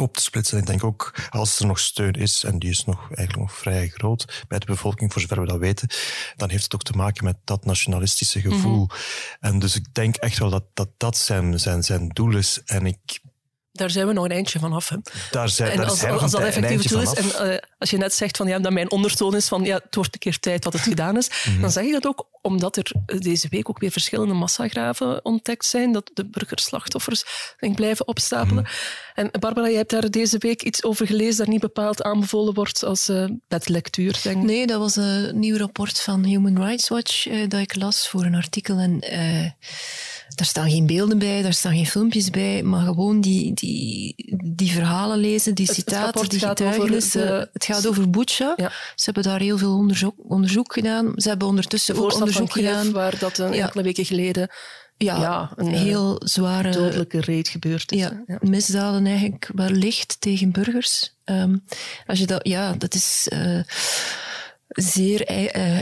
op te splitsen. Ik denk ook, als er nog steun is, en die is nog, eigenlijk nog vrij groot bij de bevolking, voor zover we dat weten, dan heeft het ook te maken met dat nationalistische gevoel. Mm -hmm. En dus ik denk echt wel dat dat, dat zijn, zijn, zijn doel is. En ik daar zijn we nog een eindje van af. Hè. Daar zijn, en daar als, zijn als dat effectief het is, en uh, als je net zegt van, ja, dat mijn ondertoon is van ja, het wordt een keer tijd dat het gedaan is, mm -hmm. dan zeg je dat ook omdat er deze week ook weer verschillende massagraven ontdekt zijn, dat de burgerslachtoffers denk, blijven opstapelen. Mm -hmm. En Barbara, jij hebt daar deze week iets over gelezen dat niet bepaald aanbevolen wordt als uh, bedlectuur, denk Nee, dat was een nieuw rapport van Human Rights Watch uh, dat ik las voor een artikel en daar staan geen beelden bij, daar staan geen filmpjes bij, maar gewoon die, die, die verhalen lezen, die citaten, het die getuigenissen. De... Het gaat over Bucha. Ja. Ze hebben daar heel veel onderzoek, onderzoek gedaan. Ze hebben ondertussen ook onderzoek gedaan. Waar dat een enkele weken geleden ja, ja, een heel zware dodelijke reet gebeurd is. Ja, ja, misdaden eigenlijk wellicht tegen burgers. Um, als je dat, ja, dat is. Uh, zeer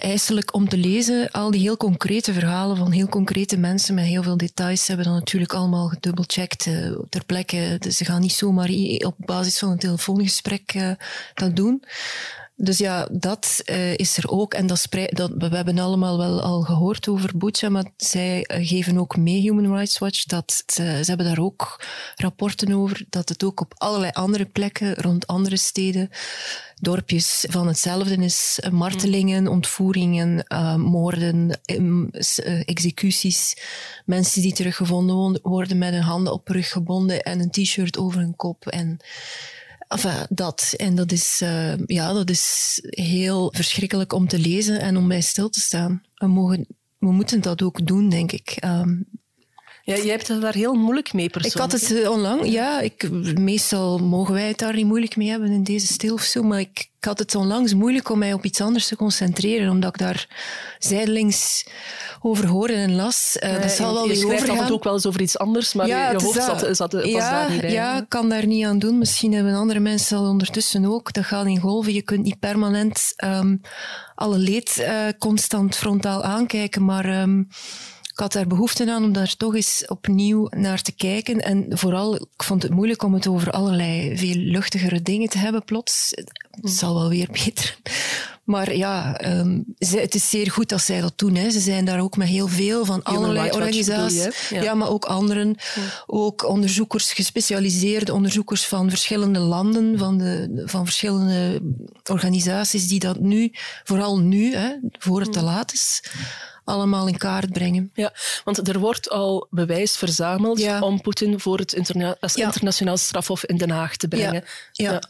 ijselijk om te lezen. Al die heel concrete verhalen van heel concrete mensen met heel veel details hebben dan natuurlijk allemaal gedubbelcheckt uh, ter plekke. Dus ze gaan niet zomaar op basis van een telefoongesprek uh, dat doen. Dus ja, dat uh, is er ook. En dat, dat we hebben allemaal wel al gehoord over Bucha, maar zij geven ook mee, Human Rights Watch, dat ze hebben daar ook rapporten over, dat het ook op allerlei andere plekken rond andere steden dorpjes van hetzelfde is. Martelingen, ontvoeringen, uh, moorden, um, executies. Mensen die teruggevonden worden met hun handen op rug gebonden en een t-shirt over hun kop. En Enfin, dat. En dat is, uh, ja, dat is heel verschrikkelijk om te lezen en om bij stil te staan. We, mogen, we moeten dat ook doen, denk ik. Um, Ja, jij hebt het daar heel moeilijk mee persoonlijk. Ik had het uh, onlangs, ja. Ik, meestal mogen wij het daar niet moeilijk mee hebben in deze stil of zo, maar ik, ik had het onlangs moeilijk om mij op iets anders te concentreren, omdat ik daar zijdelings over hoorde en las. Uh, dat zal wel je weer overgaan. en toe ook wel eens over iets anders, maar ja, je, je hoofd zat, zat, was ja, daar niet bij. Ja, ik kan daar niet aan doen. Misschien hebben andere mensen dat ondertussen ook. Dat gaat in golven. Je kunt niet permanent um, alle leed uh, constant frontaal aankijken, maar... Um, ik had daar behoefte aan om daar toch eens opnieuw naar te kijken. En vooral, ik vond het moeilijk om het over allerlei veel luchtigere dingen te hebben plots. Het zal wel weer beter. Maar ja, um, ze, het is zeer goed dat zij dat doen. Hè. Ze zijn daar ook met heel veel van allerlei organisaties. Ja. ja. maar ook anderen. Ja. Ook onderzoekers, gespecialiseerde onderzoekers van verschillende landen, van, de, van verschillende organisaties die dat nu, vooral nu, hè, voor het te laat is, allemaal in kaart brengen. Ja, want er wordt al bewijs verzameld ja. om Poetin voor het interna als ja. internationaal strafhof in Den Haag te brengen. Ja, ja.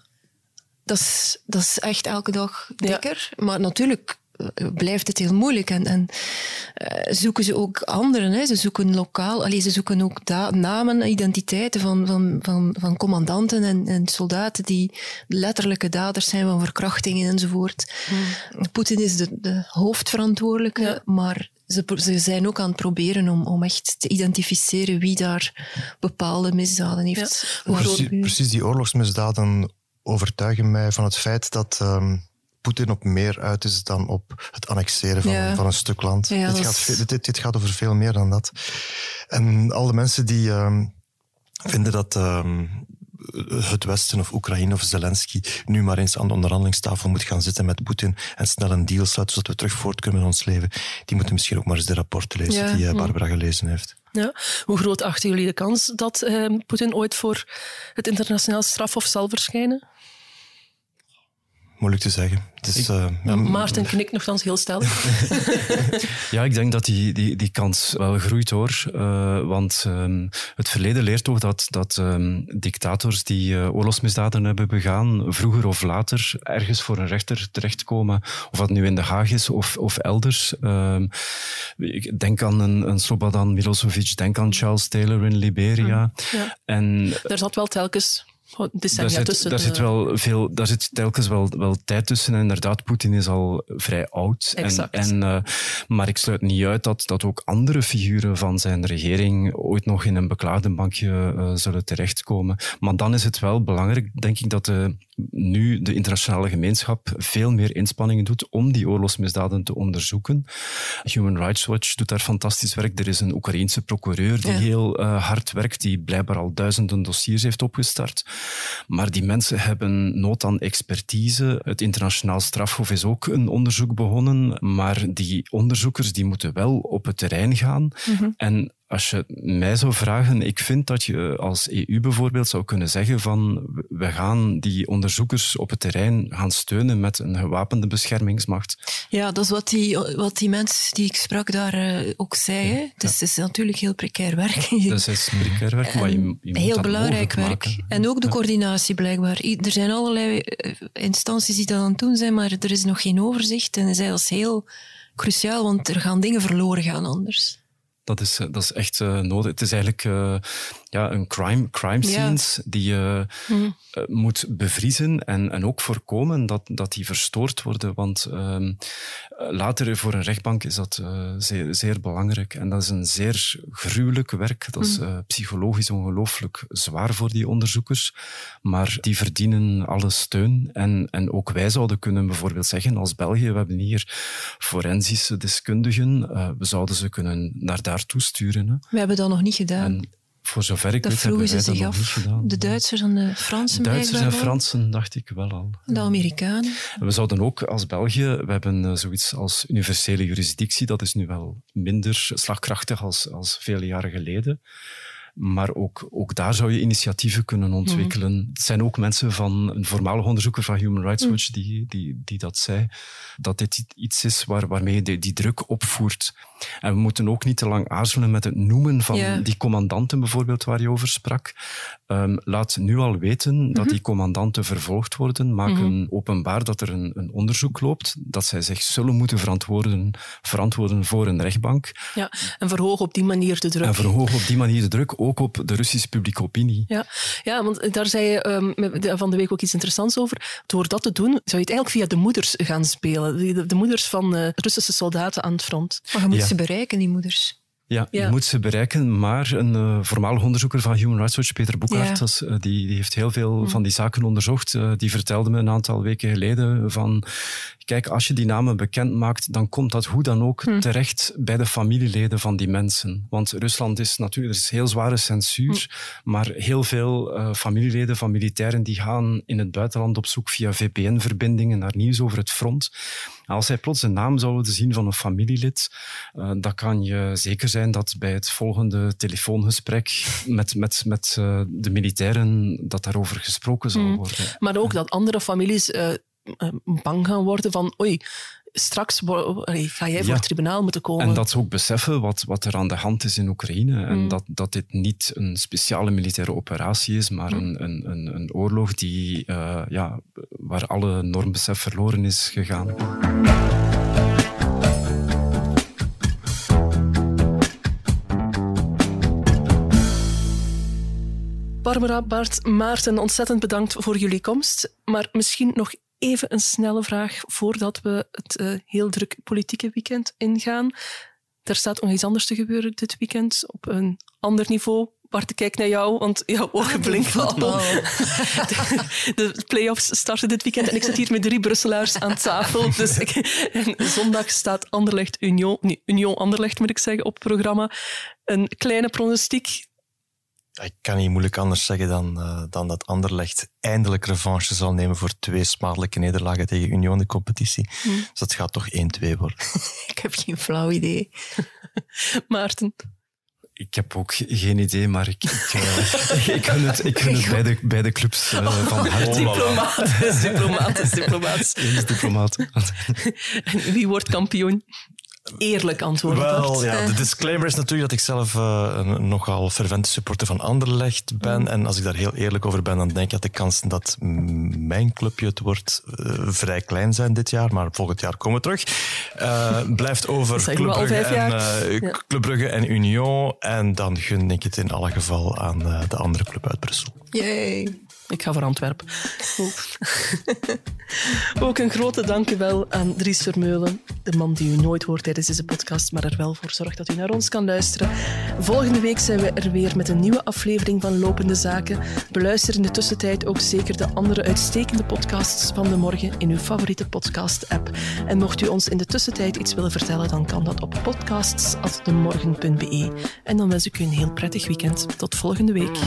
Dat, is, dat is echt elke dag dikker. Maar natuurlijk blijft het heel moeilijk. En, en uh, zoeken ze ook anderen. Hè. Ze zoeken lokaal, allee, ze zoeken ook namen, identiteiten van, van, van, van commandanten en, en, soldaten die letterlijke daders zijn van verkrachtingen enzovoort. Hmm. Poetin is de, de hoofdverantwoordelijke, ja. maar ze, ze, zijn ook aan het proberen om, om echt te identificeren wie daar bepaalde misdaden heeft. Ja. Precies, precies, die oorlogsmisdaden overtuigen mij van het feit dat um, Poetin op meer uit is dan op het annexeren van, ja. van een stuk land. Ja, dit, gaat, is... dit, dit, gaat over veel meer dan dat. En al de mensen die um, vinden dat um, het Westen of Oekraïne of Zelensky nu maar eens aan de onderhandelingstafel moet gaan zitten met Poetin en snel een deal sluiten zodat we terug voort kunnen in ons leven, die moeten misschien ook maar eens de rapporten lezen ja. die uh, Barbara gelezen heeft. Ja. Hoe groot achten jullie de kans dat uh, Poetin ooit voor het internationaal strafhof zal verschijnen? Moeilijk te zeggen. Het is, uh, ja, Maarten knikt nogthans heel stellig. ja, ik denk dat die, die, die kans wel groeit hoor. Uh, want um, het verleden leert toch dat, dat um, dictators die uh, oorlogsmisdaden hebben begaan, vroeger of later ergens voor een rechter terechtkomen. Of dat nu in De Haag is of, of elders. Um, ik denk aan een, een Slobodan Milosevic, denk aan Charles Taylor in Liberia. Ja. En, Daar zat wel telkens daar zit, tussen. Daar, zit wel veel, daar zit telkens wel, wel tijd tussen. En inderdaad, Poetin is al vrij oud. Exact. En, en, uh, maar ik sluit niet uit dat, dat ook andere figuren van zijn regering ooit nog in een beklaagdenbankje uh, zullen terechtkomen. Maar dan is het wel belangrijk, denk ik, dat de, nu de internationale gemeenschap veel meer inspanningen doet om die oorlogsmisdaden te onderzoeken. Human Rights Watch doet daar fantastisch werk. Er is een Oekraïense procureur die ja. heel hard werkt, die blijkbaar al duizenden dossiers heeft opgestart. Maar die mensen hebben nood aan expertise. Het internationaal strafhof is ook een onderzoek begonnen, maar die onderzoekers die moeten wel op het terrein gaan. Mm -hmm. En als je mij zou vragen, ik vind dat je als EU bijvoorbeeld zou kunnen zeggen van we gaan die onderzoekers op het terrein gaan steunen met een gewapende beschermingsmacht. Ja, dat is wat die, wat die mensen die ik sprak daar uh, ook zei. Ja, dus het is natuurlijk heel precair werk. Dat is precair werk, maar je, je Heel belangrijk werk. En ook de coördinatie blijkbaar. Er zijn allerlei instanties die dat aan het doen zijn, maar er is nog geen overzicht. En dat is heel cruciaal, want er gaan dingen verloren gaan anders. Dat is, dat is echt uh, nodig. Het is eigenlijk uh, ja, een crime, crime scenes ja. die je mm. uh, moet bevriezen en, en ook voorkomen dat, dat die verstoord worden. Want later voor een rechtbank is dat zeer, zeer belangrijk. En dat is een zeer gruwelijk werk. Dat is mm. psychologisch ongelooflijk zwaar voor die onderzoekers. Maar die verdienen alle steun. En, en ook wij zouden kunnen bijvoorbeeld zeggen, als België, we hebben hier forensische deskundigen, we zouden ze kunnen naar daar naartoe sturen. Hè. We hebben dat nog niet gedaan. En voor zover ik dat weet, hebben wij dat nog af. niet gedaan. De Duitsers en de Fransen De Duitsers en Fransen dacht ik wel al. De Amerikanen. We zouden ook als België, we hebben uh, zoiets als universele jurisdictie, dat is nu wel minder slagkrachtig als, als vele jaren geleden. Maar ook, ook daar zou je initiatieven kunnen ontwikkelen. Mm. Het zijn ook mensen van een voormalig onderzoeker van Human Rights Watch mm. die, die, die dat zei. Dat dit iets is waar, waarmee je die, die druk opvoert En we moeten ook niet te lang aarzelen met het noemen van Ja. die commandanten bijvoorbeeld waar je over sprak. Ehm, laat nu al weten dat Mhm. die commandanten vervolgd worden. Maak Mhm. een openbaar dat er een, een onderzoek loopt, dat zij zich zullen moeten verantwoorden, verantwoorden voor een rechtbank. Ja, en verhoog op die manier de druk. En verhoog op die manier de druk ook op de Russische publieke opinie. Ja, ja, want daar zei je ehm, van de week ook iets interessants over. Door dat te doen, zou je het eigenlijk via de moeders gaan spelen. De, de- de moeders van eh, Russische soldaten aan het front. Maar je moet Ja. Ze bereiken, die moeders. Ja, Ja. je moet ze bereiken, maar een eh, voormalig onderzoeker van Human Rights Watch, Peter Ja. is, eh, die, die heeft heel veel Mm. van die zaken onderzocht. Eh, die vertelde me een aantal weken geleden van, kijk, als je die namen bekend maakt, dan komt dat hoe dan ook Mm. terecht bij de familieleden van die mensen. Want Rusland is natuurlijk, er is heel zware censuur, Mm. maar heel veel eh, familieleden van militairen die gaan in het buitenland op zoek via VPN-verbindingen naar nieuws over het front. Als zij plots de naam zouden zien van een familielid, eh, dan kan je zeker zijn dat bij het volgende telefoongesprek met, met, met eh, de militairen dat daarover gesproken zal Mm. worden. Maar ook dat andere families eh, bang gaan worden van oei, straks ga jij voor het tribunaal moeten komen. En dat ze ook beseffen wat, wat er aan de hand is in Oekraïne. En Mm. dat, dat dit niet een speciale militaire operatie is, maar een, een, een, een oorlog die, eh, ja, waar alle normbesef verloren is gegaan. Barbara, Bart, Maarten, ontzettend bedankt voor jullie komst. Maar misschien nog even een snelle vraag voordat we het eh, heel druk politieke weekend ingaan. Er staat nog iets anders te gebeuren dit weekend op een ander niveau. Bart, ik kijk naar jou, want jouw ogen blinken al. De, de play-offs starten dit weekend en ik zit hier met drie Brusselaars aan tafel. Dus ik, en zondag staat Anderlecht Union, nee, Union Anderlecht moet ik zeggen, op het programma. Een kleine pronostiek. Ik kan niet moeilijk anders zeggen dan, eh, dan dat Anderlecht eindelijk revanche zal nemen voor twee smadelijke nederlagen tegen Union in de competitie. Hm. Dus dat gaat toch 1-2 worden. Ik heb geen flauw idee. Maarten. Ik heb ook geen idee, maar ik, ik, eh, ik gun het, ik gun het bij, de, bij de clubs eh, van harte. Diplomatisch. Eens diplomaat. En wie wordt kampioen? Eerlijk antwoord. Wel, ja, de disclaimer is natuurlijk dat ik zelf eh, een nogal fervente supporter van Anderlecht ben. Mm. En als ik daar heel eerlijk over ben, dan denk ik dat de kansen dat mijn clubje het wordt eh, vrij klein zijn dit jaar. Maar volgend jaar komen we terug. Eh, blijft over Club Brugge, en, eh, Ja. Club Brugge en Union. En dan gun ik het in alle geval aan eh, de andere club uit Brussel. Yay. Ik ga voor Antwerpen. Ook een grote dankjewel aan Dries Vermeulen, de man die u nooit hoort tijdens deze podcast, maar er wel voor zorgt dat u naar ons kan luisteren. Volgende week zijn we er weer met een nieuwe aflevering van Lopende Zaken. Beluister in de tussentijd ook zeker de andere uitstekende podcasts van de morgen in uw favoriete podcast-app. En mocht u ons in de tussentijd iets willen vertellen, dan kan dat op podcasts.demorgen.be. En dan wens ik u een heel prettig weekend. Tot volgende week.